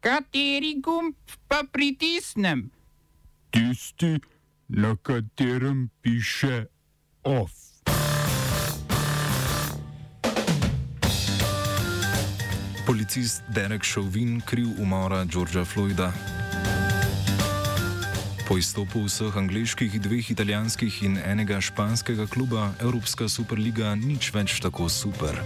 Kateri gumb pa pritisnem? Tisti, na katerem piše OF. Policist Derek Chauvin kriv umora Georgea Floyda. Po izstopu vseh angliških, dveh italijanskih in enega španskega kluba Evropska superliga nič več tako super.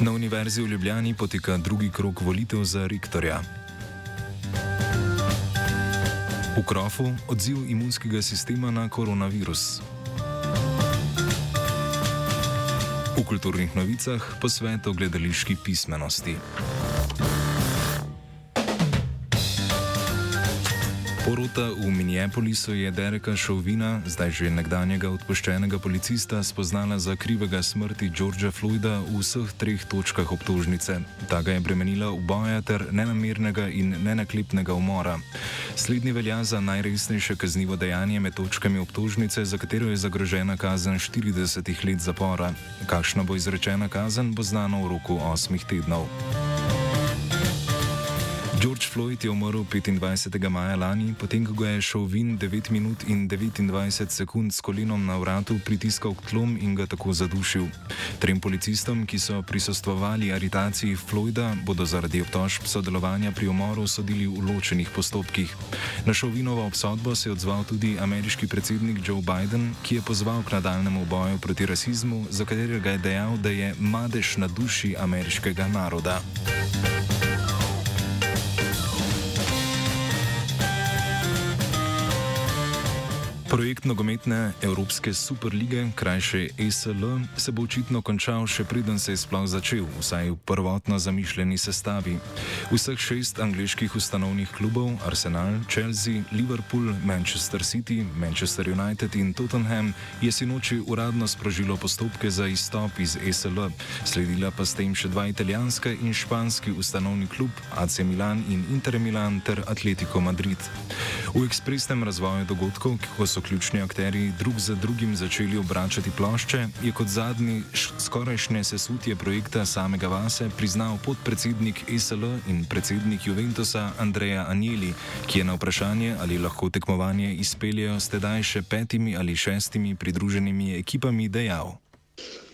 Na Univerzi v Ljubljani poteka drugi krok volitev za rektorja. V krofu odziv imunskega sistema na koronavirus. V kulturnih novicah posvet o gledališki pismenosti. Porota v Minneapolisu je Dereka Šovina, zdaj že nekdanjega odpuščenega policista, spoznala za krivega smrti Georgea Floyda v vseh treh točkah obtožnice. Ta ga je bremenila uboja ter nenamernega in nenaklepnega umora. Slednji velja za najresnejše kaznivo dejanje med točkami obtožnice, za katero je zagrožena kazen 40 let zapora. Kakšna bo izrečena kazen, bo znano v roku 8 tednov. George Floyd je umrl 25. maja lani, potem ko ga je Chauvin 9 minut in 29 sekund s kolenom na vratu pritiskal k tlom in ga tako zadušil. Trem policistom, ki so prisostvovali aritaciji Floyda, bodo zaradi obtožb sodelovanja pri umoru sodili v ločenih postopkih. Na Chauvinovo obsodbo se je odzval tudi ameriški predsednik Joe Biden, ki je pozval k nadaljnemu boju proti rasizmu, za katerega je dejal, da je madež na duši ameriškega naroda. Projekt nogometne Evropske superlige, krajše ESL, se bo očitno končal še preden se je sploh začel, vsaj v prvotno zamišljeni sestavi. Vseh šest angliških ustanovnih klubov, Arsenal, Chelsea, Liverpool, Manchester City, Manchester United in Tottenham, je sinoči uradno sprožilo postopke za izstop iz ESL, sledila pa sta jim še dva italijanska in španski ustanovni klub, AC Milan in Inter Milan ter Atletico Madrid. V ekspresnem razvoju dogodkov, ki so ključni akteri drug za drugim začeli obračati plošče, je kot zadnji skorajšnje sesutje projekta samega vase priznal podpredsednik SL in predsednik Juventusa Andreja Anjeli, ki je na vprašanje, ali lahko tekmovanje izpeljejo s tedaj še petimi ali šestimi pridruženimi ekipami, dejal.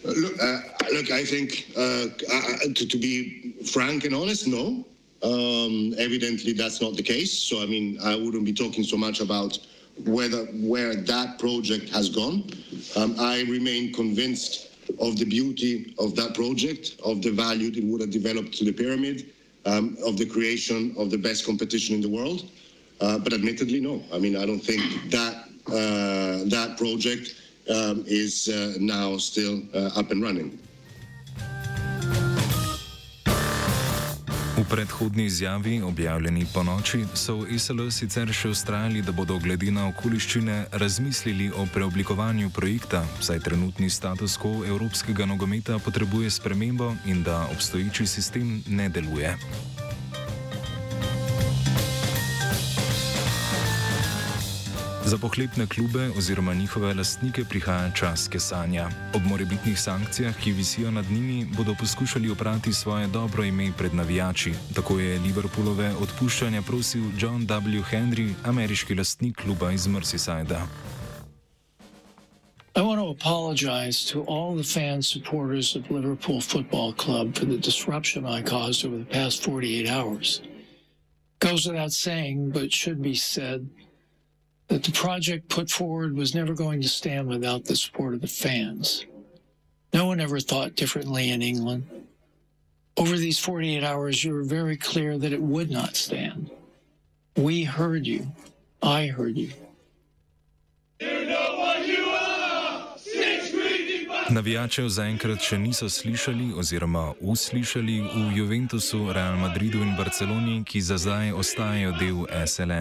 Look, uh, look, I think, uh, uh, to, to be frank and honest, no. Um, evidently, that's not the case. So, I mean, I wouldn't be talking so much about whether where that project has gone. Um, I remain convinced of the beauty of that project, of the value it would have developed to the pyramid, um, of the creation of the best competition in the world. Uh, but admittedly, no. I mean, I don't think that uh, that project um, is uh, now still uh, up and running. V predhodni izjavi, objavljeni po noči, so v ISL sicer še ustrajali, da bodo glede na okoliščine razmislili o preoblikovanju projekta, saj trenutni status quo evropskega nogometa potrebuje spremembo in da obstoječi sistem ne deluje. Za pohlepne klube oziroma njihove lastnike prihaja čas kesanja. Ob morebitnih sankcijah, ki visijo nad njimi, bodo poskušali oprati svoje dobro ime pred navijači. Tako je Liverpoolove odpuščanja prosil John W. Henry, ameriški lastnik kluba iz Merseysidea. I want to apologize to all the fans, supporters of Liverpool Football Club for the disruption I caused over the past 48 hours. Goes without saying, but should be said. That the project put forward was never going to stand without the support of the fans. No one ever thought differently in England. Over these 48 hours, you were very clear that it would not stand. We heard you. I heard you. Navijačev zaenkrat še niso slišali oziroma uslišali v Juventusu, Real Madridu in Barceloni, ki za zdaj ostajajo del SL.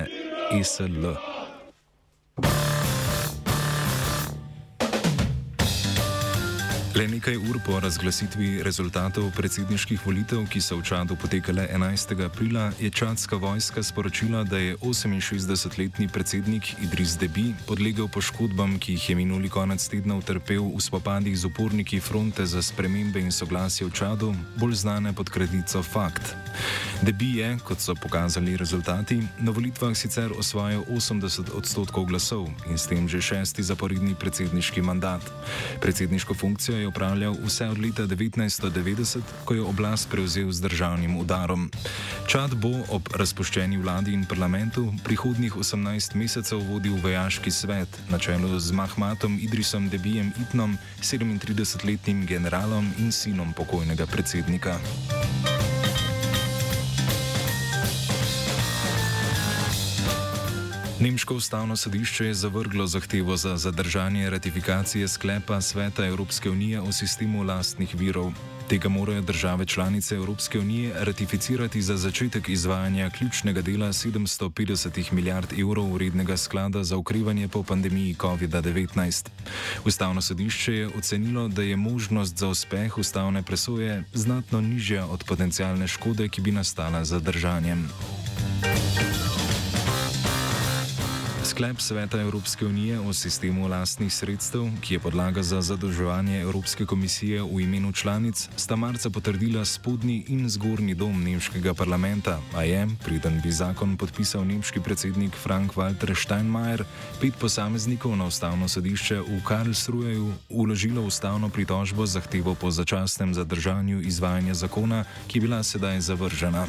SL. Le nekaj ur po razglasitvi rezultatov predsedniških volitev, ki so v Čadu potekale 11. aprila, je čadska vojska sporočila, da je 68-letni predsednik Idris Debi podlegel poškodbam, ki jih je minuli konec tedna utrpel v spopadih z uporniki fronte za spremembe in soglasje v Čadu, bolj znane pod kredico Fakt. Debi je, kot so pokazali rezultati, na volitvah sicer osvojil 80 odstotkov glasov in s tem že šesti zaporedni predsedniški mandat. Predsedniško funkcijo je upravljal vse od leta 1990, ko je oblast prevzel z državnim udarom. Čad bo ob razpuščeni vladi in parlamentu prihodnjih 18 mesecev vodil vojaški svet na čelu z Mahmatom Idrisom Debijem Itnom, 37-letnim generalom in sinom pokojnega predsednika. Nemško ustavno sodišče je zavrglo zahtevo za zadržanje ratifikacije sklepa Sveta Evropske unije o sistemu lastnih virov. Tega morajo države članice Evropske unije ratificirati za začetek izvajanja ključnega dela 750 milijard evrov urednega sklada za ukrivanje po pandemiji COVID-19. Ustavno sodišče je ocenilo, da je možnost za uspeh ustavne presoje znatno nižja od potencijalne škode, ki bi nastala za Sklep Sveta Evropske unije o sistemu lastnih sredstev, ki je podlaga za zadolževanje Evropske komisije v imenu članic, sta marca potrdila spodnji in zgornji dom nemškega parlamenta, a je, preden bi zakon podpisal nemški predsednik Frank-Walter Steinmeier, pet posameznikov na ustavno sodišče v Karlsruheju uložilo ustavno pritožbo z zahtevo po začasnem zadržanju izvajanja zakona, ki je bila sedaj zavržena.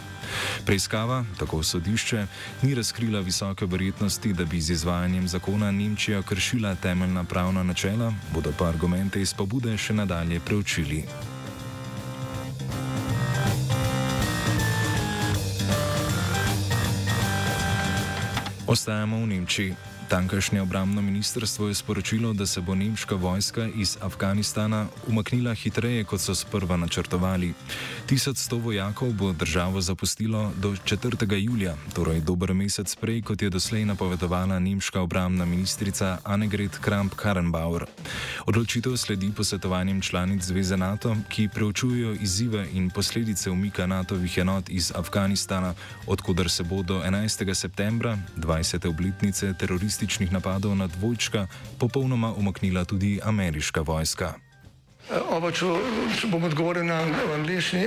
Preiskava, tako sodišče, ni razkrila visoke verjetnosti, da bi z izvajanjem zakona Nemčija kršila temeljna pravna načela, bodo pa argumente iz pobude še nadalje preučili. Ostajamo v Nemčiji. Tankašnje obramno ministrstvo je sporočilo, da se bo nemška vojska iz Afganistana umaknila hitreje, kot so sprva načrtovali. 1100 vojakov bo državo zapustilo do 4. julija, torej dober mesec prej, kot je doslej napovedovala nemška obramna ministrica Annegret Kramp-Karrenbauer. Odločitev sledi posvetovanjem članic Zveze NATO, ki preučujejo izzive in posledice umika NATO-vih enot iz Afganistana, odkudar se bo do 11. septembra, 20. obletnice terorističnega terorističnih napadov na dvojčka popolnoma umaknila tudi ameriška vojska. Oba, če, če bom odgovoril na angliški.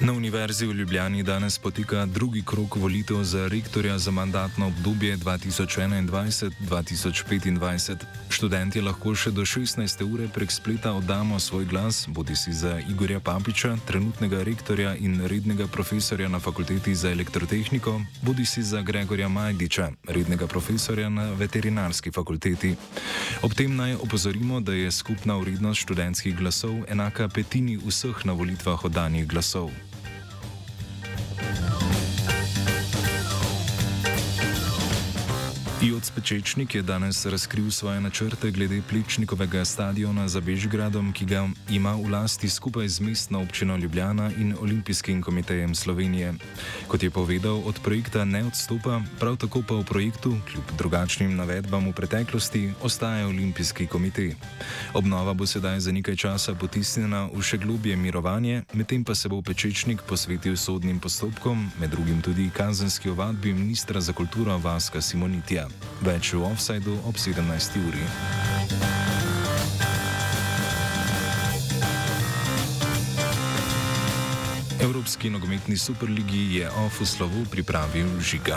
Na Univerzi v Ljubljani danes poteka drugi krok volitev za rektorja za mandatno obdobje 2021-2025. Študenti lahko še do 16. ure prek spleta oddamo svoj glas, bodi si za Igorja Papiča, trenutnega rektorja in rednega profesorja na fakulteti za elektrotehniko, bodi si za Gregorja Majdiča, rednega profesorja na veterinarski fakulteti. Ob tem naj opozorimo, da je skupna vrednost študentskih glasov enaka petini vseh na volitvah oddanih glasov. Joc Pečečnik je danes razkril svoje načrte glede Pličnikovega stadiona za Bežgradom, ki ga ima v lasti skupaj z mestno občino Ljubljana in Olimpijskim komitejem Slovenije. Kot je povedal, od projekta ne odstopa, prav tako pa v projektu, kljub drugačnim navedbam v preteklosti, ostaja Olimpijski komitej. Obnova bo sedaj za nekaj časa potisnjena v še globje mirovanje, medtem pa se bo Pečečnik posvetil sodnim postopkom, med drugim tudi kazenski ovadbi ministra za kulturo Vaska Simonitija. Več v offsajdu ob 17. uri. Evropski nogometni superligi je off v slovu pripravil žiga.